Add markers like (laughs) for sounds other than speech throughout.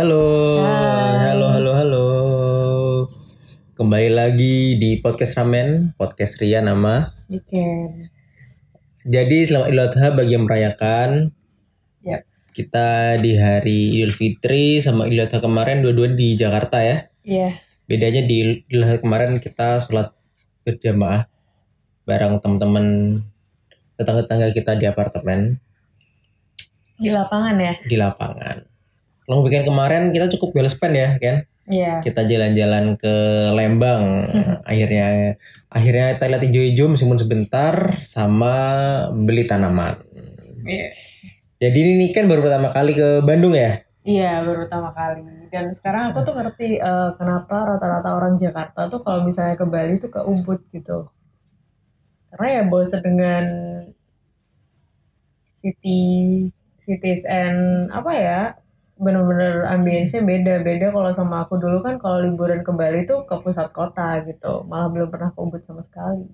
Halo, Hai. halo, halo, halo. Kembali lagi di podcast Ramen, podcast Ria nama. Weekend. Jadi selamat Idul Adha bagi yang merayakan. Yap. Kita di hari Idul Fitri sama Idul Adha kemarin dua-dua di Jakarta ya. Iya. Bedanya di Idul Adha kemarin kita sholat berjamaah bareng teman-teman tetangga-tetangga kita di apartemen Di lapangan ya. di lapangan. Kalau weekend kemarin kita cukup well spend ya, kan? Iya. kita jalan-jalan ke Lembang (laughs) akhirnya akhirnya kita lihat hijau-hijau meskipun sebentar sama beli tanaman Iya. jadi ini kan baru pertama kali ke Bandung ya Iya, baru pertama kali. Dan sekarang aku tuh ngerti eh, kenapa rata-rata orang Jakarta tuh kalau misalnya ke Bali tuh ke Ubud gitu. Karena ya bosen dengan city cities and apa ya bener-bener ambience-nya beda-beda kalau sama aku dulu kan kalau liburan ke Bali tuh ke pusat kota gitu. Malah belum pernah ke Ubud sama sekali.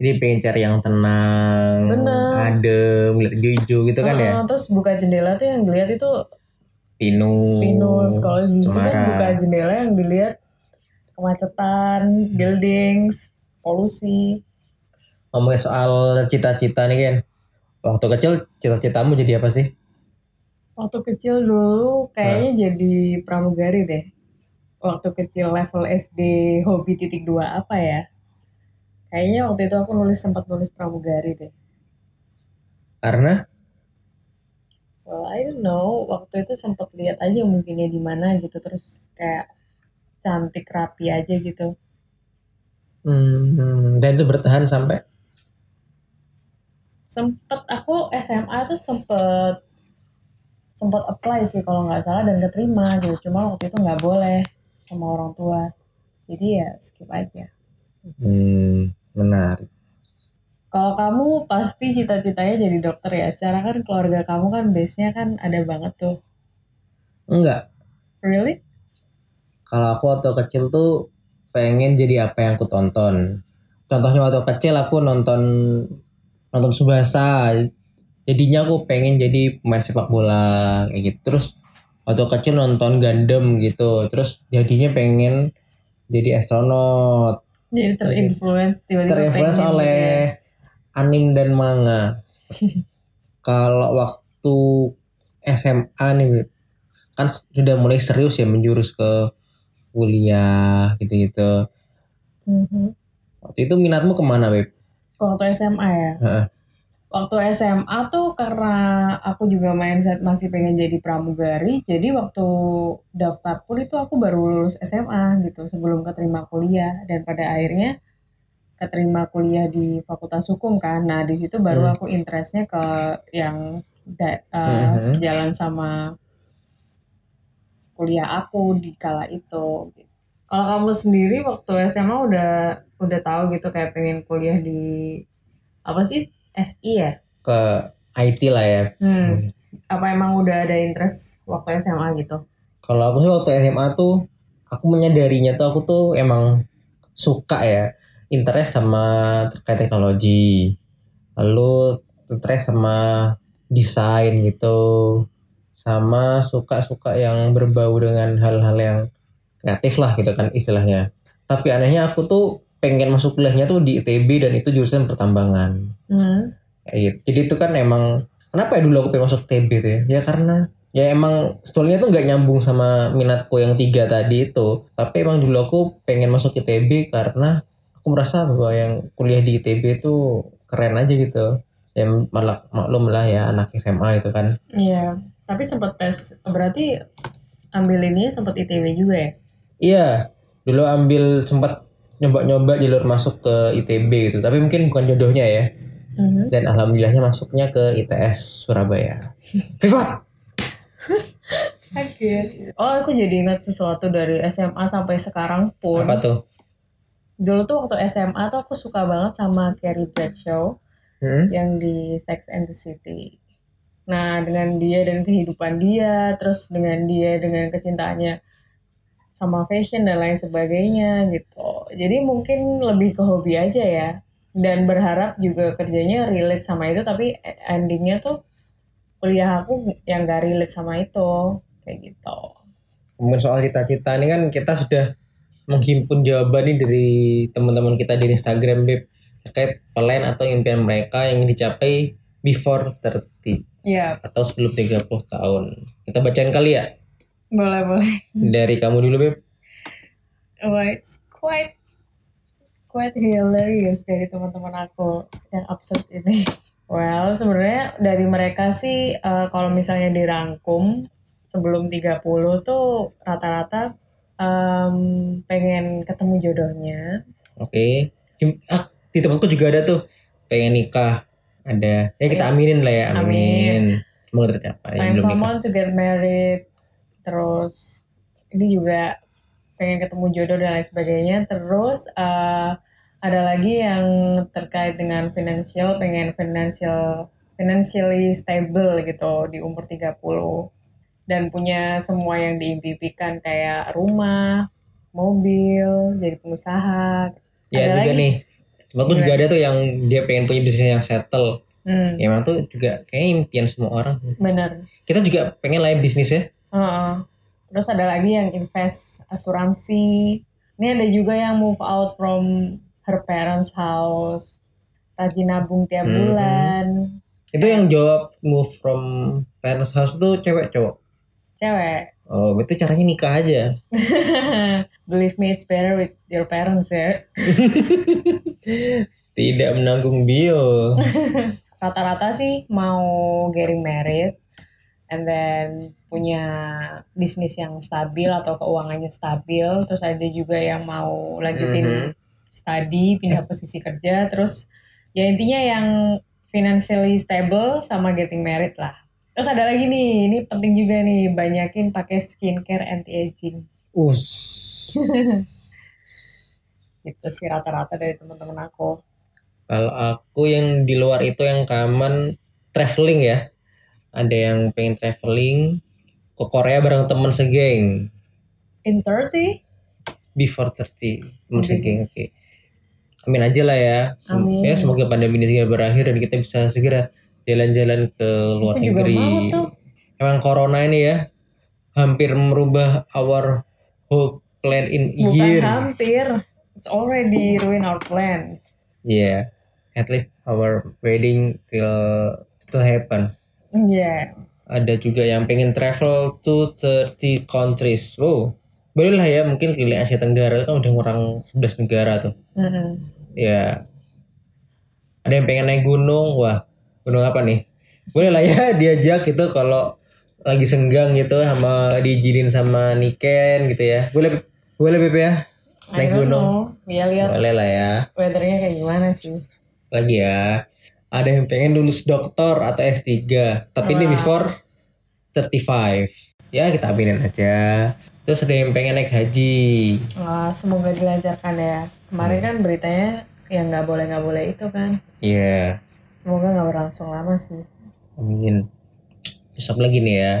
Jadi pengen cari yang tenang Bener. adem lihat hijau-hijau gitu kan ya? Heeh, terus buka jendela tuh yang dilihat itu pinus pinus. Kalau di sini kan buka jendela yang dilihat kemacetan buildings polusi. Ngomongin soal cita-cita nih kan waktu kecil cita-citamu jadi apa sih waktu kecil dulu kayaknya jadi pramugari deh. Waktu kecil level SD hobi titik dua apa ya? Kayaknya waktu itu aku nulis sempat nulis pramugari deh. Karena? Well I don't know. Waktu itu sempat lihat aja mungkinnya di mana gitu. Terus kayak cantik rapi aja gitu. Hmm, dan itu bertahan sampai? Sempet aku SMA tuh sempet sempet apply sih kalau nggak salah dan keterima gitu. Cuma waktu itu nggak boleh sama orang tua. Jadi ya skip aja. Hmm, menarik. Kalau kamu pasti cita-citanya jadi dokter ya? Secara kan keluarga kamu kan base nya kan ada banget tuh. Enggak. Really? Kalau aku waktu kecil tuh pengen jadi apa yang aku tonton. Contohnya waktu kecil aku nonton nonton Subasa. Jadinya aku pengen jadi pemain sepak bola kayak gitu. Terus waktu kecil nonton Gundam gitu. Terus jadinya pengen jadi astronot. jadi terinfluence tiba-tiba Terinfluence pengen oleh anim dan manga. (laughs) Kalau waktu SMA nih kan sudah mulai serius ya menjurus ke kuliah gitu-gitu. gitu. Mhm. Waktu itu minatmu ke mana, Beb? waktu SMA ya. Waktu SMA tuh karena aku juga mindset masih pengen jadi pramugari jadi waktu daftar pun itu aku baru lulus SMA gitu sebelum keterima kuliah dan pada akhirnya keterima kuliah di Fakultas Hukum kan nah di situ baru Hmm. aku interestnya ke yang da- Mhm. sejalan sama kuliah aku di kala itu gitu. kalau kamu sendiri waktu SMA udah udah tahu gitu kayak pengen kuliah di apa sih SI ya Ke IT lah ya. Hmm. Apa emang udah ada interest waktu SMA gitu? Kalau aku sih waktu SMA tuh aku menyadarinya tuh aku tuh emang suka ya interest sama terkait teknologi. Lalu interest sama desain gitu. Sama suka-suka yang berbau dengan hal-hal yang kreatif lah gitu kan istilahnya. Tapi anehnya aku tuh pengen masuk kuliahnya tuh di ITB dan itu jurusan pertambangan. Hmm. Kayak gitu. Jadi itu kan emang kenapa ya dulu aku pengen masuk TB tuh ya? Ya karena ya emang sebetulnya tuh nggak nyambung sama minatku yang tiga tadi itu. Tapi emang dulu aku pengen masuk ITB karena aku merasa bahwa yang kuliah di ITB itu keren aja gitu. Ya malah maklum lah ya anak SMA itu kan. Iya. Tapi sempat tes berarti ambil ini sempat ITB juga ya? Iya, dulu ambil sempat nyoba-nyoba jalur masuk ke ITB gitu. Tapi mungkin bukan jodohnya ya. Mhm. Dan alhamdulillahnya masuknya ke ITS Surabaya. (laughs) Privat. Oke. Oh, aku jadi ingat sesuatu dari SMA sampai sekarang pun. Apa tuh? Dulu tuh waktu SMA tuh aku suka banget sama Carrie Bradshaw Hmm? yang di Sex and the City. Nah, dengan dia dan kehidupan dia, terus dengan dia dengan kecintaannya sama fashion dan lain sebagainya gitu. Jadi mungkin lebih ke hobi aja ya. Dan berharap juga kerjanya relate sama itu, tapi endingnya tuh kuliah aku yang gak relate sama itu. Kayak gitu. ngomongin soal cita-cita ini kan kita sudah menghimpun jawaban nih dari teman-teman kita di Instagram Beb terkait plan atau impian mereka yang dicapai before 30 Iya, atau sebelum 30 tahun. Kita bacain kali ya boleh boleh. dari kamu dulu Beb. Wah, it's quite quite hilarious dari teman-teman aku yang absurd ini. Well, sebenarnya dari mereka sih eh, kalau misalnya dirangkum sebelum 30 tuh rata-rata em, pengen ketemu jodohnya. Oke. Di, ah, di tempatku juga ada tuh pengen nikah. Ada. Ya kita Ayo. aminin lah ya. Amin. Amin. Semoga tercapai. Find Belum nikah. someone to get married. Terus ini juga pengen ketemu jodoh dan lain sebagainya. Terus eh, ada lagi yang terkait dengan financial, pengen financial financially stable gitu di umur 30 dan punya semua yang diimpikan kayak rumah, mobil, jadi pengusaha. Ya Ada juga lagi? nih. Tempatku juga ada tuh yang dia pengen punya bisnis yang settle. Hmm, Ya emang tuh juga kayaknya impian semua orang. bener. Kita juga pengen lah ya bisnis ya. Heeh. Terus ada lagi yang invest asuransi. Ini ada juga yang move out from her parents' house. Rajin nabung tiap Mhm. bulan. Itu yang jawab move from parents house tuh cewek cowok. Cewek. Oh, berarti caranya nikah aja. (laughs) Believe me, it's better with your parents ya. (laughs) Tidak menanggung bio. (laughs) Rata-rata sih mau getting married. And then punya bisnis yang stabil atau keuangannya stabil. Terus ada juga yang mau lanjutin Mhm. study, pindah posisi kerja, terus ya intinya yang financially stable sama getting married lah. Terus ada lagi nih, ini penting juga nih, banyakin pakai skincare anti aging. Us. (laughs) Itu sih rata-rata dari teman-teman aku. Kalau aku yang di luar itu yang common traveling ya. Ada yang pengen traveling ke Korea bareng teman segeng. In 30? Before 30 teman Oke. segeng. Oke. Amin aja lah ya. Amin. Ya semoga pandemi ini segera berakhir dan kita bisa segera jalan-jalan ke luar Aku negeri. Emang corona ini ya hampir merubah our whole plan in Bukan year. hampir. It's already ruin our plan. Yeah. At least our wedding till still happen. Iya. Ada juga yang pengen travel to 30 countries. Wow. Boleh lah ya mungkin keliling Asia Tenggara kan udah ngurang 11 negara tuh. Mm-mm. Ya. Ada yang pengen naik gunung. Wah, gunung apa nih? Boleh lah ya (laughs) diajak gitu kalau lagi senggang gitu sama diizinin sama Niken gitu ya. Boleh boleh Beb ya? Naik gunung. know. Ya lihat Boleh lah ya. weathernya kayak gimana sih. Lagi ya. Ada yang pengen lulus doktor atau S3. Tapi ini Wah. before 35. Ya kita aminin aja. Terus ada yang pengen naik haji. Wah, semoga dilancarkan ya. Kemarin kan beritanya yang nggak boleh nggak boleh itu kan. Iya. Semoga nggak berlangsung lama sih. Amin. Terus apa lagi nih ya?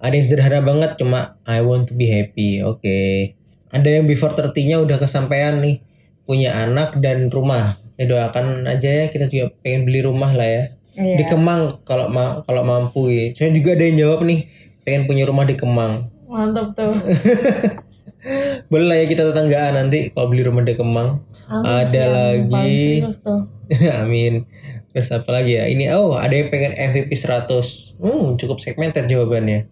Ada yang sederhana banget cuma I want to be happy. Oke. Ada yang before 30-nya udah kesampaian nih. Punya anak dan rumah. Ya doakan aja ya kita juga pengen beli rumah lah ya. Iya. Di Kemang kalau ma kalau mampu ya. Saya juga ada yang jawab nih pengen punya rumah di Kemang. Mantap tuh. (laughs) Boleh lah ya kita tetanggaan nanti kalau beli rumah di Kemang. Amin Ada sih, yang lagi. (laughs) Amin. Terus apa lagi ya? Ini oh ada yang pengen MVP 100. Hmm, cukup segmented jawabannya.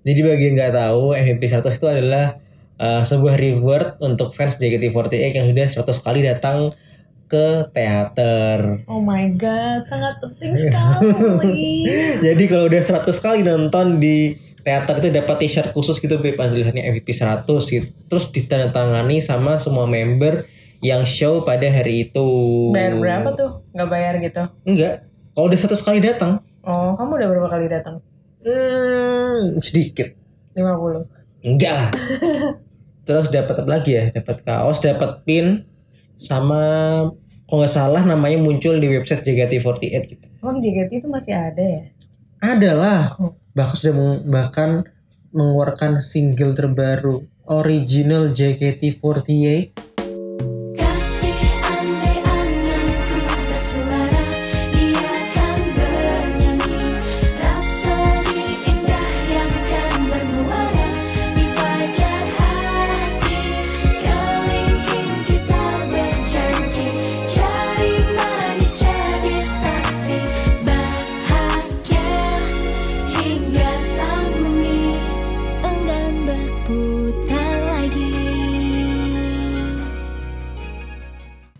Jadi bagi yang nggak tahu MVP 100 itu adalah uh, sebuah reward untuk fans JKT48 yang sudah 100 kali datang ke teater. Oh my god, sangat penting sekali. (laughs) Jadi kalau udah 100 kali nonton di teater itu dapat t-shirt khusus gitu Beb tulisannya MVP 100 gitu. Terus ditandatangani sama semua member yang show pada hari itu. Bayar berapa tuh? Nggak bayar gitu. Enggak. Kalau udah 100 kali datang, Oh, kamu udah berapa kali datang? hmm, sedikit. 50. Enggak lah. (laughs) Terus dapat apa lagi ya? Dapat kaos, dapat pin sama kalau nggak salah namanya muncul di website JKT48 gitu. Emang JKT itu masih ada ya? Ada lah. Bahkan sudah meng- bahkan mengeluarkan single terbaru original JKT48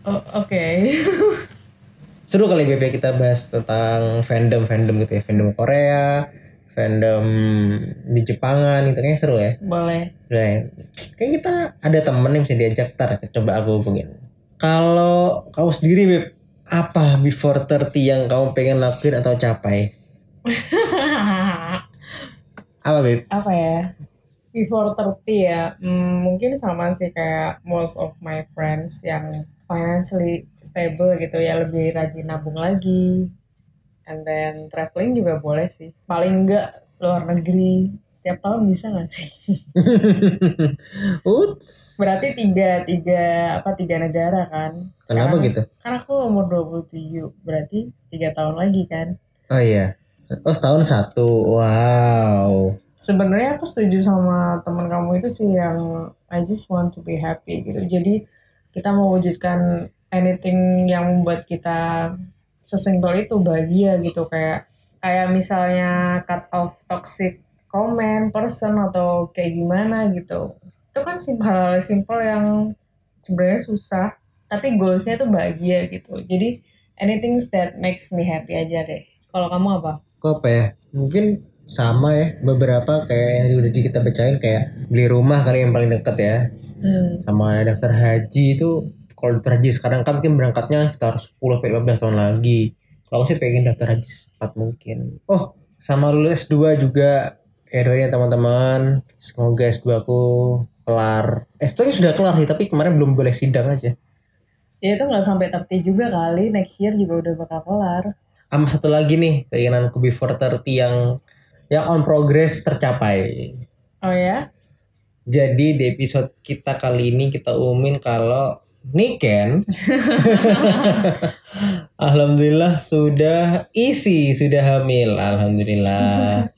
Oh, oke. Seru kali BP kita bahas tentang fandom-fandom gitu ya. Fandom Korea, fandom di Jepangan gitu kayaknya seru ya. Boleh. Nah, kayak kita ada temen yang bisa diajak tar coba aku hubungin. Kalau kamu sendiri Beb, apa before 30 yang kamu pengen lakuin atau capai? (laughs) Apa Beb? apa ya before 30 ya hmm, mungkin sama sih kayak most of my friends yang financially stable gitu ya lebih rajin nabung lagi and then traveling juga boleh sih paling enggak luar negeri tiap tahun bisa nggak sih (laughs) Uts. berarti tiga tiga apa tiga negara kan Kenapa Sekarang- gitu? kan aku umur 27 berarti tiga tahun lagi kan Oh iya. Oh setahun satu. Wow. sebenarnya aku setuju sama teman kamu itu sih yang I just want to be happy gitu. Jadi kita mewujudkan anything yang membuat kita sesimpel itu bahagia gitu kayak kayak misalnya cut off toxic comment person atau kayak gimana gitu. Itu kan sim- hal simpel yang sebenarnya susah tapi goalsnya tuh bahagia gitu. Jadi anything that makes me happy aja deh. Kalau kamu apa? Kok apa ya? Mungkin sama ya. Beberapa kayak yang udah kita bacain kayak beli rumah kali yang paling dekat ya. Hmm. Sama daftar haji itu kalau daftar haji sekarang kan mungkin berangkatnya sekitar 10 sampai 15 tahun lagi. Kalau sih pengen daftar haji secepat mungkin. Oh, sama lulus S2 juga. Ya doain ya teman-teman. Semoga S2 aku kelar. S2 nya sudah kelar sih, tapi kemarin belum boleh sidang aja. Ya itu nggak sampai 30 juga kali, next year juga udah bakal kelar. Sama satu lagi nih, keinginanku before 30 yang yang on progress tercapai. Oh ya? Jadi di episode kita kali ini kita umumin kalau Niken (laughs) Alhamdulillah sudah isi, sudah hamil. Alhamdulillah.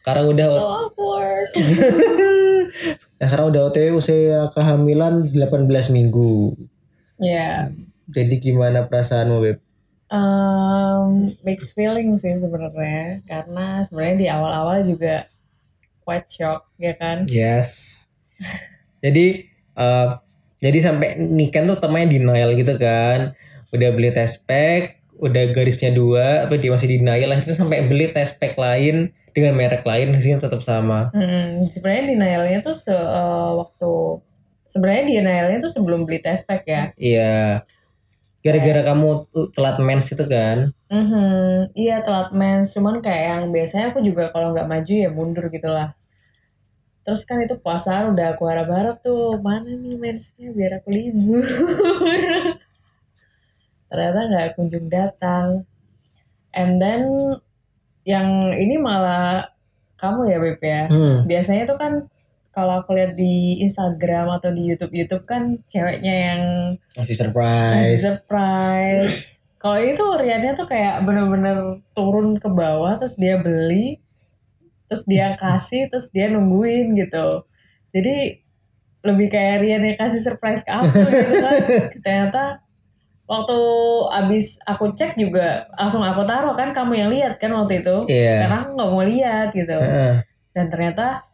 Sekarang udah So awkward. (laughs) Sekarang udah OTW usia kehamilan 18 minggu. ya, Jadi gimana perasaanmu, Beb? um, mixed feeling sih sebenarnya, karena sebenarnya di awal-awal juga quite shock, ya kan? Yes. Jadi eh, jadi sampai Niken tuh temannya denial gitu kan. Udah beli test pack, udah garisnya dua, tapi dia masih denial akhirnya sampai beli test pack lain dengan merek lain hasilnya tetap sama. Hmm, sebenarnya denialnya tuh se eh, waktu sebenarnya denialnya tuh sebelum beli test pack ya. Iya. Gara-gara kamu tuh telat mens itu kan. Mhm, iya telat mens, cuman kayak yang biasanya aku juga kalau nggak maju ya mundur gitu lah. Terus kan itu puasaan udah aku harap-harap tuh mana nih mensnya biar aku libur. (laughs) Ternyata nggak kunjung datang. And then yang ini malah kamu ya Beb ya. Hmm. Biasanya tuh kan kalau aku lihat di Instagram atau di YouTube YouTube kan ceweknya yang Masih surprise. surprise. Kalau ini tuh Riannya tuh kayak bener-bener turun ke bawah terus dia beli, terus dia kasih, terus dia nungguin gitu. Jadi lebih kayak Rian yang kasih surprise ke aku gitu kan. (laughs) Ternyata waktu abis aku cek juga langsung aku taruh kan kamu yang lihat kan waktu itu. Iya. Karena aku nggak mau lihat gitu. Heeh. Dan ternyata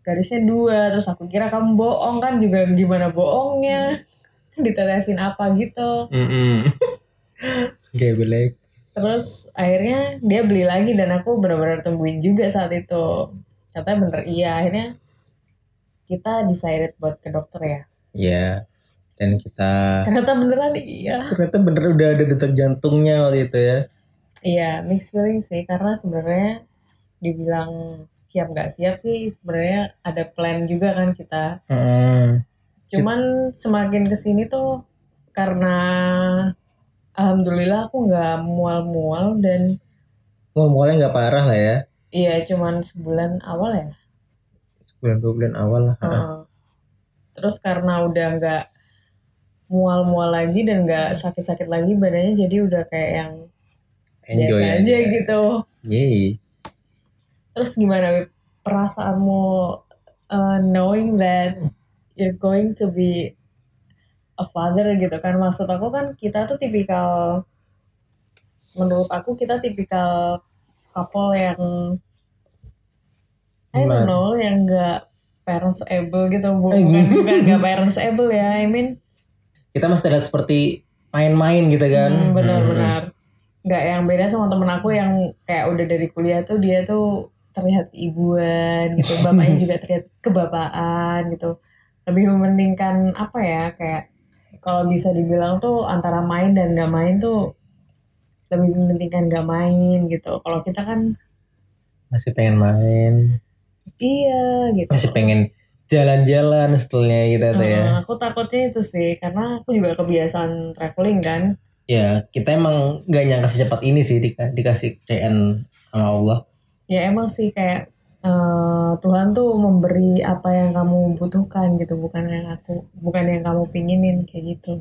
garisnya dua terus aku kira kamu bohong kan juga gimana bohongnya ditetesin apa gitu Mm-mm. Oke, boleh. Terus akhirnya dia beli lagi dan aku benar-benar tungguin juga saat itu katanya bener iya akhirnya kita decided buat ke dokter ya Iya. Dan kita ternyata beneran iya ternyata bener udah ada detak jantungnya waktu itu ya. iya mixed feeling sih karena sebenarnya dibilang siap nggak siap sih sebenarnya ada plan juga kan kita Heeh. Cuman semakin ke sini tuh karena alhamdulillah aku nggak mual-mual dan Ngomongnya nggak parah lah ya. iya cuman sebulan awal ya. Sebulan dua bulan awal lah. Heeh. Terus karena udah nggak mual-mual lagi dan nggak sakit-sakit lagi badannya jadi udah kayak yang Enjoy biasa aja gitu. Yeay. Terus gimana Beb? perasaanmu uh, knowing that you're going to be a father gitu kan. Maksud aku kan kita tuh tipikal menurut aku kita tipikal couple yang I don't know yang enggak parents able gitu. Bu- bukan bukan enggak parents able ya I mean. Kita masih terlihat seperti main-main gitu kan. Hmm, benar-benar. Nggak yang beda sama temen aku yang kayak udah dari kuliah tuh dia tuh terlihat ibuan gitu, (laughs) bapaknya juga terlihat kebapaan gitu. Lebih mementingkan apa ya kayak kalau bisa dibilang tuh antara main dan nggak main tuh lebih mementingkan nggak main gitu. Kalau kita kan masih pengen main iya gitu. masih pengen jalan-jalan setelahnya gitu tuh ya aku takutnya itu sih karena aku juga kebiasaan traveling kan. ya kita emang nggak nyangka secepat ini sih di- dikasih KN sama Allah ya emang sih kayak eh, Tuhan tuh memberi apa yang kamu butuhkan gitu bukan yang aku bukan yang kamu pinginin kayak gitu.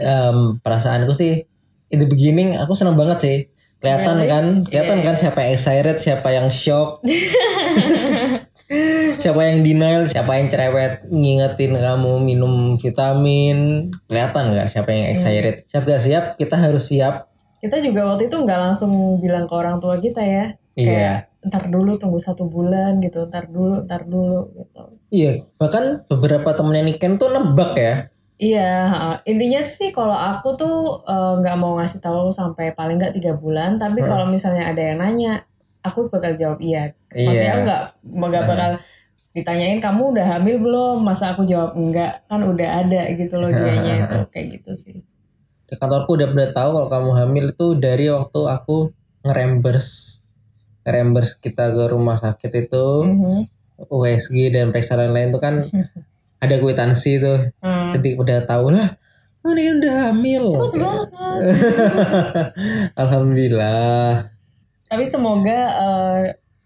Em, perasaanku sih in the beginning aku seneng banget sih. Kelihatan Really? kan kelihatan Yeah. kan siapa yang excited siapa yang shock. (laughs) (laughs) Siapa yang denial siapa yang cerewet ngingetin kamu minum vitamin. Kelihatan nggak siapa yang excited. Siap gak siap kita harus siap. Kita juga waktu itu nggak langsung bilang ke orang tua kita ya. Iya. kayak ntar dulu tunggu satu bulan gitu ntar dulu ntar dulu gitu iya bahkan beberapa temennya Niken tuh nebak ya Iya, intinya sih kalau aku tuh eh, nggak mau ngasih tahu sampai paling nggak tiga bulan. Tapi Hmm. kalau misalnya ada yang nanya, aku bakal jawab iya. Maksudnya Iya. aku nggak nggak bakal ditanyain kamu udah hamil belum? Masa aku jawab enggak? Kan udah ada gitu loh dianya (laughs) itu kayak gitu sih. di kantorku udah udah tahu kalau kamu hamil itu dari waktu aku ngerembers ngerembers kita ke rumah sakit itu Mhm. USG dan periksa lain-lain itu kan (laughs) ada kwitansi tuh Hmm. jadi udah tahu lah oh ini udah hamil Cepet Oke. banget. (laughs) alhamdulillah Tapi semoga eh,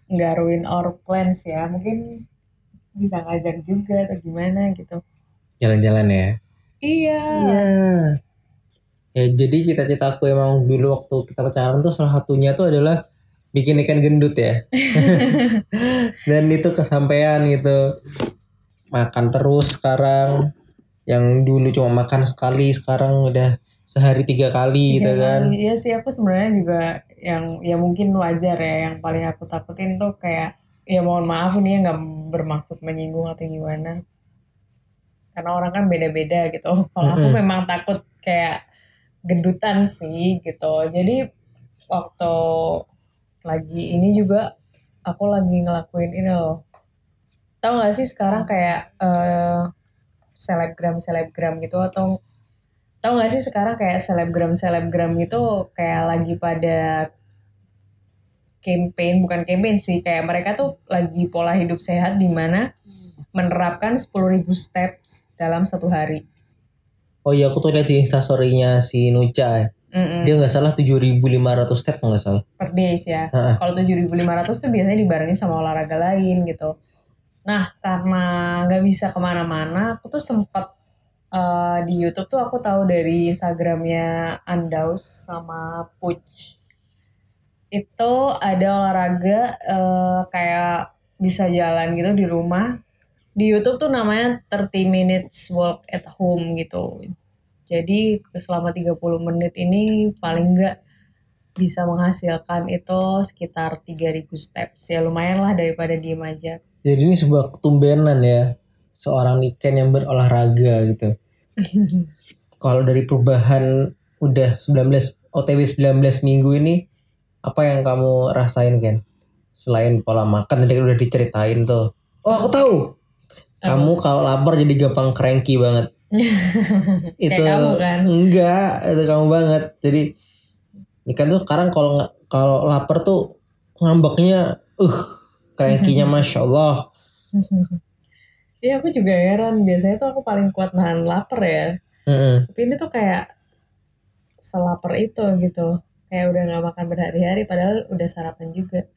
nggak ruin our plans ya. Mungkin bisa ngajak juga atau gimana gitu. jalan-jalan ya Iya. iya ya jadi cita-citaku emang dulu waktu kita pacaran tuh salah satunya tuh adalah bikin ikan gendut ya (laughs) dan itu kesampaian gitu makan terus sekarang yang dulu cuma makan sekali sekarang udah sehari tiga kali gitu Iya, kan Iya sih aku sebenarnya juga yang ya mungkin wajar ya yang paling aku takutin tuh kayak ya mohon maaf ini ya nggak bermaksud menyinggung atau gimana. Karena orang kan beda-beda gitu. (laughs) Kalau aku memang takut kayak gendutan sih gitu. Jadi waktu lagi ini juga aku lagi ngelakuin ini loh. Tahu nggak sih sekarang kayak eh, selebgram selebgram gitu atau tahu nggak sih sekarang kayak selebgram selebgram gitu kayak lagi pada campaign bukan campaign sih kayak mereka tuh lagi pola hidup sehat di mana menerapkan 10.000 steps dalam satu hari. oh iya aku tuh lihat di instastorynya si Nuca ya. Mm-mm. dia nggak salah 7.500 step nggak salah per days ya. Heeh. Kalau 7.500 tuh biasanya dibarengin sama olahraga lain gitu. Nah karena nggak bisa ke mana-mana, aku tuh sempat eh, di YouTube tuh aku tahu dari Instagramnya Andaus sama Puch. Itu ada olahraga eh, kayak bisa jalan gitu di rumah. Di YouTube tuh namanya 30 minutes walk at home gitu. Jadi selama 30 menit ini paling nggak bisa menghasilkan itu sekitar 3000 steps. Ya lumayan lah daripada diem aja. Jadi ini sebuah ketumbenan ya seorang Niken yang berolahraga gitu. (laughs) Kalau dari perubahan udah 19 OTW 19 minggu ini apa yang kamu rasain Ken? Selain pola makan tadi kan udah diceritain tuh. Oh aku tahu. Kamu kalau lapar jadi gampang cranky banget (laughs) itu kamu kan? enggak itu kamu banget. Jadi ini kan tuh sekarang kalau kalau lapar tuh ngambeknya uh cranky-nya (laughs) masya Allah. (laughs) Iya aku juga heran. Biasanya tuh aku paling kuat nahan lapar ya. Mm-mm. tapi ini tuh kayak selapar itu gitu. Kayak udah nggak makan berhari-hari padahal udah sarapan juga.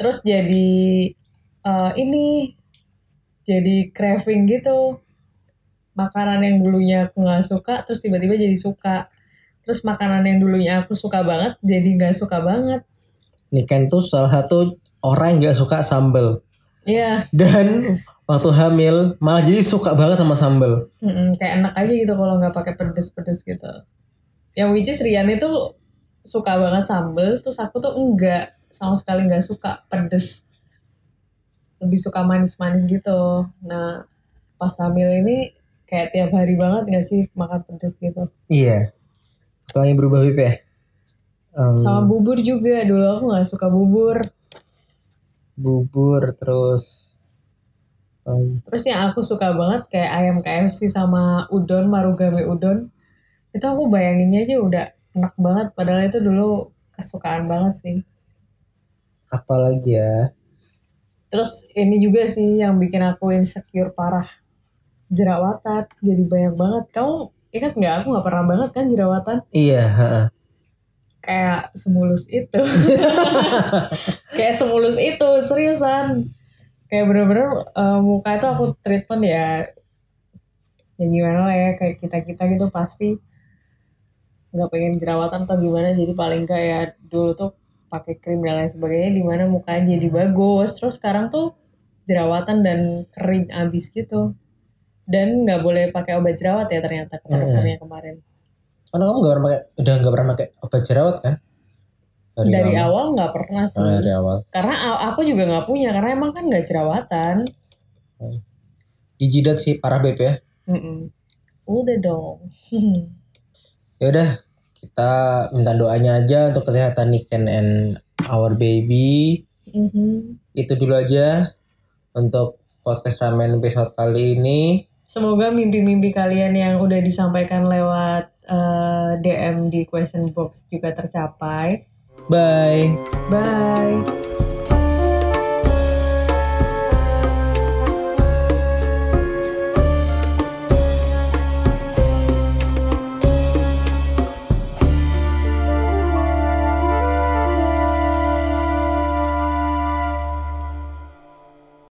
Terus jadi eh, ini jadi craving gitu makanan yang dulunya aku nggak suka terus tiba-tiba jadi suka terus makanan yang dulunya aku suka banget jadi nggak suka banget Niken tuh salah satu orang yang gak suka sambel Iya, dan waktu hamil malah jadi suka banget sama sambel mm-mm, kayak enak aja gitu kalau nggak pakai pedes-pedes gitu. Yang which is Rian itu suka banget sambel, terus aku tuh enggak sama sekali nggak suka pedes. Lebih suka manis-manis gitu. Nah pas hamil ini kayak tiap hari banget gak sih makan pedes gitu. Iya. Sekarang berubah Bib ya. Em, Sama bubur juga. Dulu aku gak suka bubur. bubur terus em, Terus yang aku suka banget kayak ayam KFC sama udon, marugame udon. Itu aku bayanginnya aja udah enak banget. Padahal itu dulu kesukaan banget sih. apa lagi ya? Terus ini juga sih yang bikin aku insecure parah. Jerawatan. Jadi banyak banget. Kamu ingat nggak? Aku nggak pernah banget kan jerawatan. Iya. Kayak semulus itu. (laughs) kayak semulus itu. Seriusan. Kayak bener-bener eh, muka itu aku treatment ya. Ya gimana lah ya. Kayak kita-kita gitu pasti nggak pengen jerawatan atau gimana. Jadi paling kayak dulu tuh pakai krim dan lain sebagainya di mana mukanya jadi bagus terus sekarang tuh jerawatan dan kering abis gitu dan nggak boleh pakai obat jerawat ya ternyata kata Hmm. dokternya kemarin Karena kamu nggak pernah pakai, udah nggak pernah pakai obat jerawat kan? dari, lama. awal nggak pernah sih Oh, dari awal. karena aku juga nggak punya karena emang kan nggak jerawatan Di jidat sih parah beb ya. Mm-mm. udah dong (laughs) Ya udah, kita minta doanya aja untuk kesehatan Niken and our baby. Mhm. Itu dulu aja untuk podcast ramen episode kali ini. Semoga mimpi-mimpi kalian yang udah disampaikan lewat eh, DM di question box juga tercapai Bye. bye